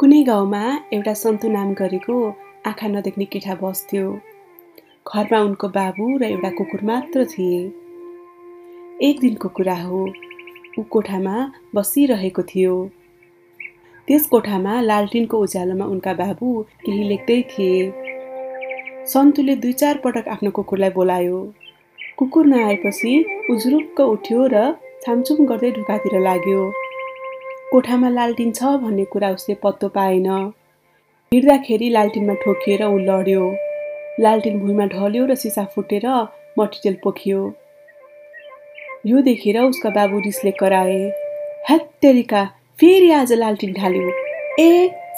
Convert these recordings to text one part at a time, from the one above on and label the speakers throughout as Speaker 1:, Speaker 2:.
Speaker 1: कुनै गाउँमा एउटा सन्तु नाम गरेको आँखा नदेख्ने केटा बस्थ्यो। घरमा उनको बाबु र एउटा कुकुर मात्र थिए। एक दिनको कुरा हो ऊ कोठामा बसिरहेको थियो। त्यस कोठामा लालटिनको उज्यालोमा उनका बाबु केही लेख्दै थिए। सन्तुले दुई चार पटक आफ्नो कुकुरलाई बोलायो। कुकुर नआएपछि उजुरुक्क उठ्यो र छामछुम गर्दै ढुकातिर लाग्यो। कोठामा लालटिन छ भन्ने कुरा उसले पत्तो पाएन। हिँड्दाखेरि लालटिनमा ठोकिएर ऊ लड्यो। लालटिन भुइँमा ढल्यो र सिसा फुटेर मटिटेल पोखियो। यो देखेर उसका बाबु रिसले कराए हेत्तेरिका फेरि आज लालटिन ढाल्यो। ए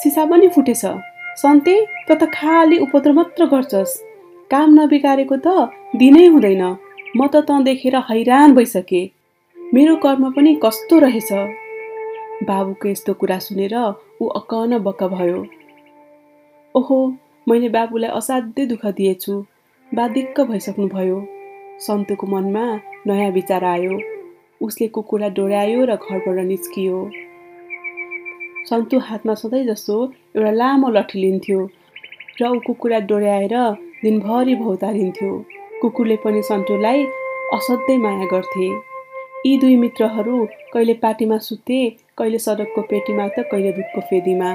Speaker 1: सिसा पनि फुटेछ। सन्ते त त खाली उपद्रो मात्र गर्छस्। काम नबिगारेको त दिनै हुँदैन। म त तँ देखेर हैरान भइसकेँ। मेरो कर्म पनि कस्तो रहेछ? बाबुको यस्तो कुरा सुनेर ऊ अक्क बक्क भयो। ओहो मैले बाबुलाई असाध्यै दुःख दिएछु। बा दिक्क भइसक्नुभयो। सन्तुको मनमा नयाँ विचार आयो। उसले कुकुरलाई डोर्यायो र घरबाट निस्कियो। सन्तु हातमा सधैँ जस्तो एउटा लामो लठी लिन्थ्यो र ऊ कुकुरलाई डोर्याएर दिनभरि भौतारिन्थ्यो कुकुरले पनि सन्तुलाई असाध्यै माया गर्थे। यी दुई मित्रहरू कहिले पार्टीमा सुते कहिले सडकको पेटीमा त कहिले दुधको फेदीमा।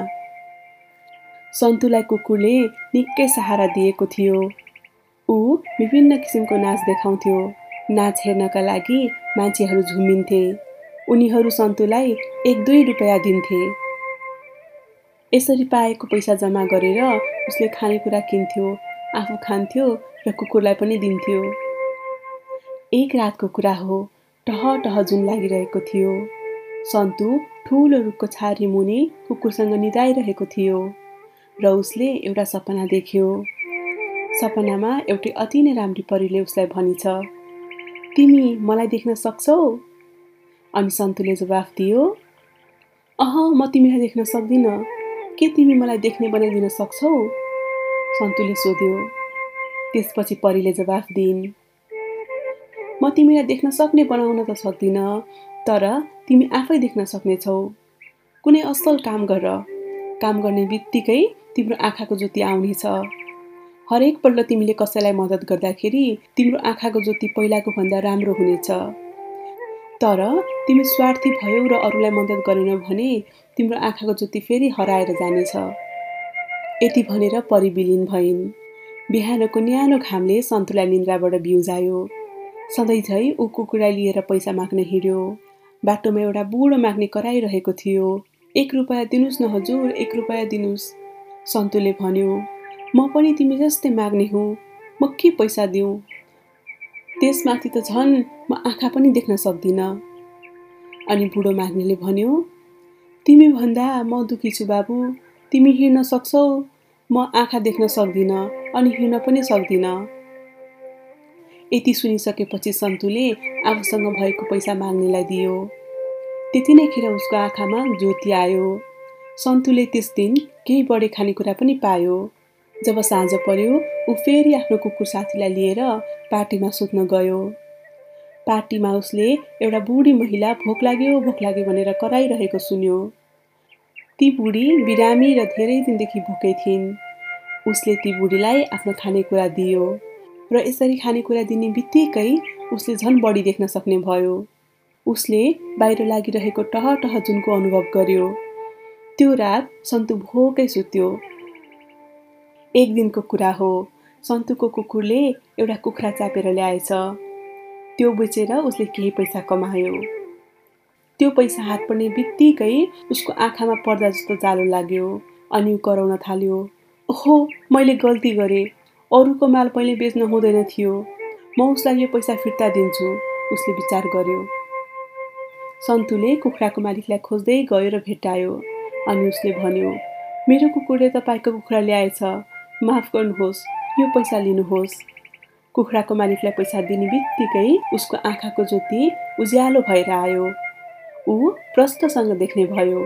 Speaker 1: सन्तुलाई कुकुरले निकै सहारा दिएको थियो। ऊ विभिन्न किसिमको नाच देखाउँथ्यो। नाच हेर्नका लागि मान्छेहरू झुमिन्थे। उनीहरू सन्तुलाई एक दुई रुपियाँ दिन्थे। यसरी पाएको पैसा जम्मा गरेर उसले खानेकुरा किन्थ्यो आफू खान्थ्यो र कुकुरलाई पनि दिन्थ्यो। एक रातको कुरा हो टह टह जुन लागिरहेको थियो। सन्तु ठुलो रुखको छारी मुनि कुकुरसँग निदाइरहेको थियो र उसले एउटा सपना देख्यो। सपनामा एउटै अति नै राम्री परीले उसलाई भनिछ तिमी मलाई देख्न सक्छौ? अनि सन्तुले जवाफ दियो अह म तिमीलाई देख्न सक्दिनँ। के तिमी मलाई देख्ने बनाइदिन सक्छौ? सन्तुले सोध्यो। त्यसपछि परीले जवाफ दिइन् म तिमीलाई देख्न सक्ने बनाउन त सक्दिनँ तर तिमी आफै देख्न सक्नेछौ। कुनै असल काम गर। काम गर्ने बित्तिकै तिम्रो आँखाको ज्योति आउनेछ। हरेकपल्ट तिमीले कसैलाई मद्दत गर्दाखेरि तिम्रो आँखाको ज्योति पहिलाको भन्दा राम्रो हुनेछ। तर तिमी स्वार्थी भयौ र अरूलाई मद्दत गरेनौ भने तिम्रो आँखाको ज्योति फेरि हराएर जानेछ। यति भनेर परिविलिन भइन्। बिहानको न्यानो घामले सन्तुलाई निन्द्राबाट बिउजायो। सधैँ झै ऊ कुकुरलाई लिएर पैसा माग्न हिँड्यो। बाटोमा एउटा बुढो माग्ने कराइरहेको थियो। एक रुपियाँ दिनुहोस् न हजुर एक रुपियाँ दिनुहोस् सन्तुले भन्यो। म पनि तिमी जस्तै माग्ने हुँ। म के पैसा दिउँ? त्यसमाथि त झन् म आँखा पनि देख्न सक्दिनँ। अनि बुढो माग्नेले भन्यो। तिमी भन्दा म दुखी छु बाबु। तिमी हिँड्न सक्छौ। म आँखा देख्न सक्दिनँ अनि हिँड्न पनि सक्दिनँ। यति सुनिसकेपछि सन्तुले आफूसँग भएको पैसा माग्नेलाई दियो। त्यति नै खेर उसको आँखामा ज्योति आयो। सन्तुले त्यस दिन केही बढी खानेकुरा पनि पायो। जब साँझ पर्यो ऊ फेरि आफ्नो कुकुर साथीलाई लिएर पार्टीमा सुत्न गयो। पार्टीमा उसले एउटा बुढी महिला भोक लाग्यो भोक लाग्यो भनेर कराइरहेको सुन्यो। ती बुढी बिरामी र धेरै दिनदेखि भोकै थिइन्। उसले ती बुढीलाई आफ्नो खानेकुरा दियो र यसरी खानेकुरा दिने बित्तिकै उसले झन् बढी देख्न सक्ने भयो। उसले बाहिर लागिरहेको टह टह जुनको अनुभव गर्यो। त्यो रात सन्तु भोकै सुत्यो। एक दिनको कुरा हो सन्तुको कुकुरले एउटा कुखुरा चापेर ल्याएछ। त्यो बेचेर उसले केही पैसा कमायो। त्यो पैसा हात पर्ने बित्तिकै उसको आँखामा पर्दा जस्तो जालो लाग्यो अनि ऊ कराउन थाल्यो ओहो मैले गल्ती गरेँ। अरूको माल पहिले बेच्न हुँदैन थियो। म उसलाई यो पैसा फिर्ता दिन्छु उसले विचार गर्यो। सन्तुले कुखुराको मालिकलाई खोज्दै गयो र भेटायो अनि उसले भन्यो मेरो कुकुरले तपाईँको कुखुरा ल्याएछ। माफ गर्नुहोस् यो पैसा लिनुहोस्। कुखुराको मालिकलाई पैसा दिने बित्तिकै उसको आँखाको ज्योति उज्यालो भएर आयो। ऊ प्रष्टसँग देख्ने भयो।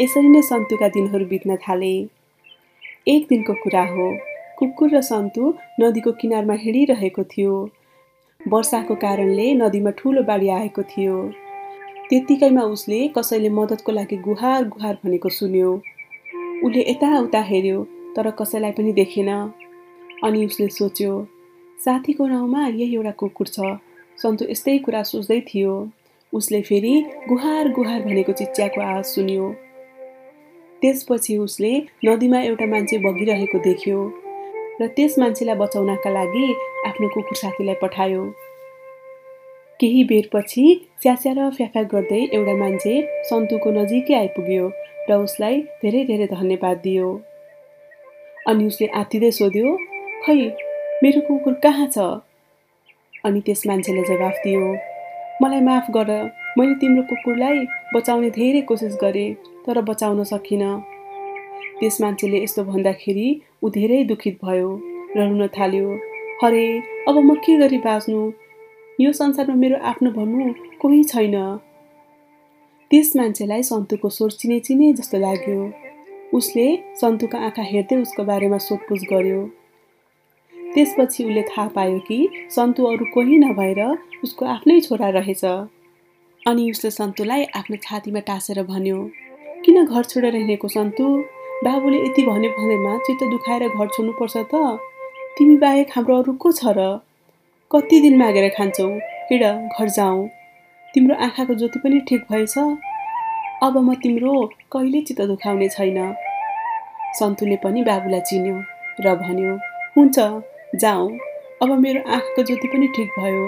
Speaker 1: यसरी नै सन्तुका दिनहरू बित्न थाले। एक दिनको कुरा हो। कुकुर र सन्तु नदीको किनारमा हिँडिरहेको थियो। वर्षाको कारणले नदीमा ठुलो बाढी आएको थियो। त्यत्तिकैमा उसले कसैले मद्दतको लागि गुहार गुहार भनेको सुन्यो। उसले यताउता हेऱ्यो तर कसैलाई पनि देखेन। अनि उसले सोच्यो साथीको नाउँमा यही एउटा कुकुर छ। सन्तु यस्तै कुरा सोच्दै थियो उसले फेरि गुहार गुहार भनेको चिच्याको आवाज सुन्यो। त्यसपछि उसले नदीमा एउटा मान्छे बगिरहेको देख्यो र त्यस मान्छेलाई बचाउनका लागि आफ्नो कुकुर साथीलाई पठायो। केही बेरपछि स्यास्या र फ्याफ्या गर्दै एउटा मान्छे सन्तुको नजिकै आइपुग्यो र उसलाई धेरै धेरै धन्यवाद दियो। अनि उसले आत्तिँदै सोध्यो खै मेरो कुकुर कहाँ छ? अनि त्यस मान्छेले जवाफ दियो मलाई माफ गर मैले तिम्रो कुकुरलाई बचाउने धेरै कोसिस गरेँ तर बचाउन सकिनँ त्यस मान्छेले यस्तो भन्दाखेरि ऊ धेरै दुखित भयो र रुन थाल्यो हरे अब म के गरी बाँच्नु? यो संसारमा मेरो आफ्नो भन्नु कोही छैन। त्यस मान्छेलाई सन्तुको स्वर चिने चिने जस्तो लाग्यो। उसले सन्तुको आँखा हेर्दै उसको बारेमा सोधपुछ गर्यो। त्यसपछि उसले थाहा पायो कि सन्तु अरू कोही नभएर उसको आफ्नै छोरा रहेछ। अनि उसले सन्तुलाई आफ्नो छातीमा टाँसेर भन्यो किन घर छोडेर हिँडेको सन्तु? बाबुले यति भन्यो भन्दैमा चित्त दुखाएर घर छोड्नुपर्छ त। तिमी बाहेक हाम्रो अरू को छ र? कति दिन मागेर खान्छौ? हिँड घर जाउँ। तिम्रो आँखाको ज्योति पनि ठिक भएछ? अब म तिम्रो कहिले चित्त दुखाउने छैन। सन्तुले पनि बाबुलाई चिन्यो र भन्यो हुन्छ जाउँ। अब मेरो आँखाको ज्योति पनि ठिक भयो।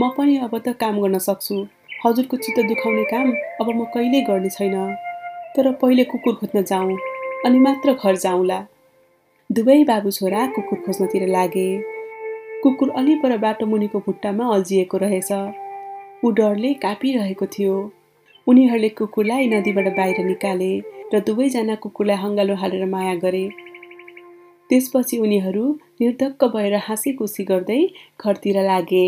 Speaker 1: म पनि अब त काम गर्न सक्छु। हजुरको चित्त दुखाउने काम अब म कहिल्यै गर्ने छैन। तर पहिले कुकुर खोज्न जाउँ अनि मात्र घर जाउँला। दुवै बाबु छोरा कुकुर खोज्नतिर लागे। कुकुर अलि पर बाटो मुनिको भुट्टामा अल्झिएको रहेछ। ऊ डरले कापिरहेको थियो। उनीहरूले कुकुरलाई नदीबाट बाहिर निकाले र दुवैजना कुकुरलाई हङ्गालो हालेर माया गरे। त्यसपछि उनीहरू निर्धक्क भएर हाँसी खुसी गर्दै घरतिर लागे।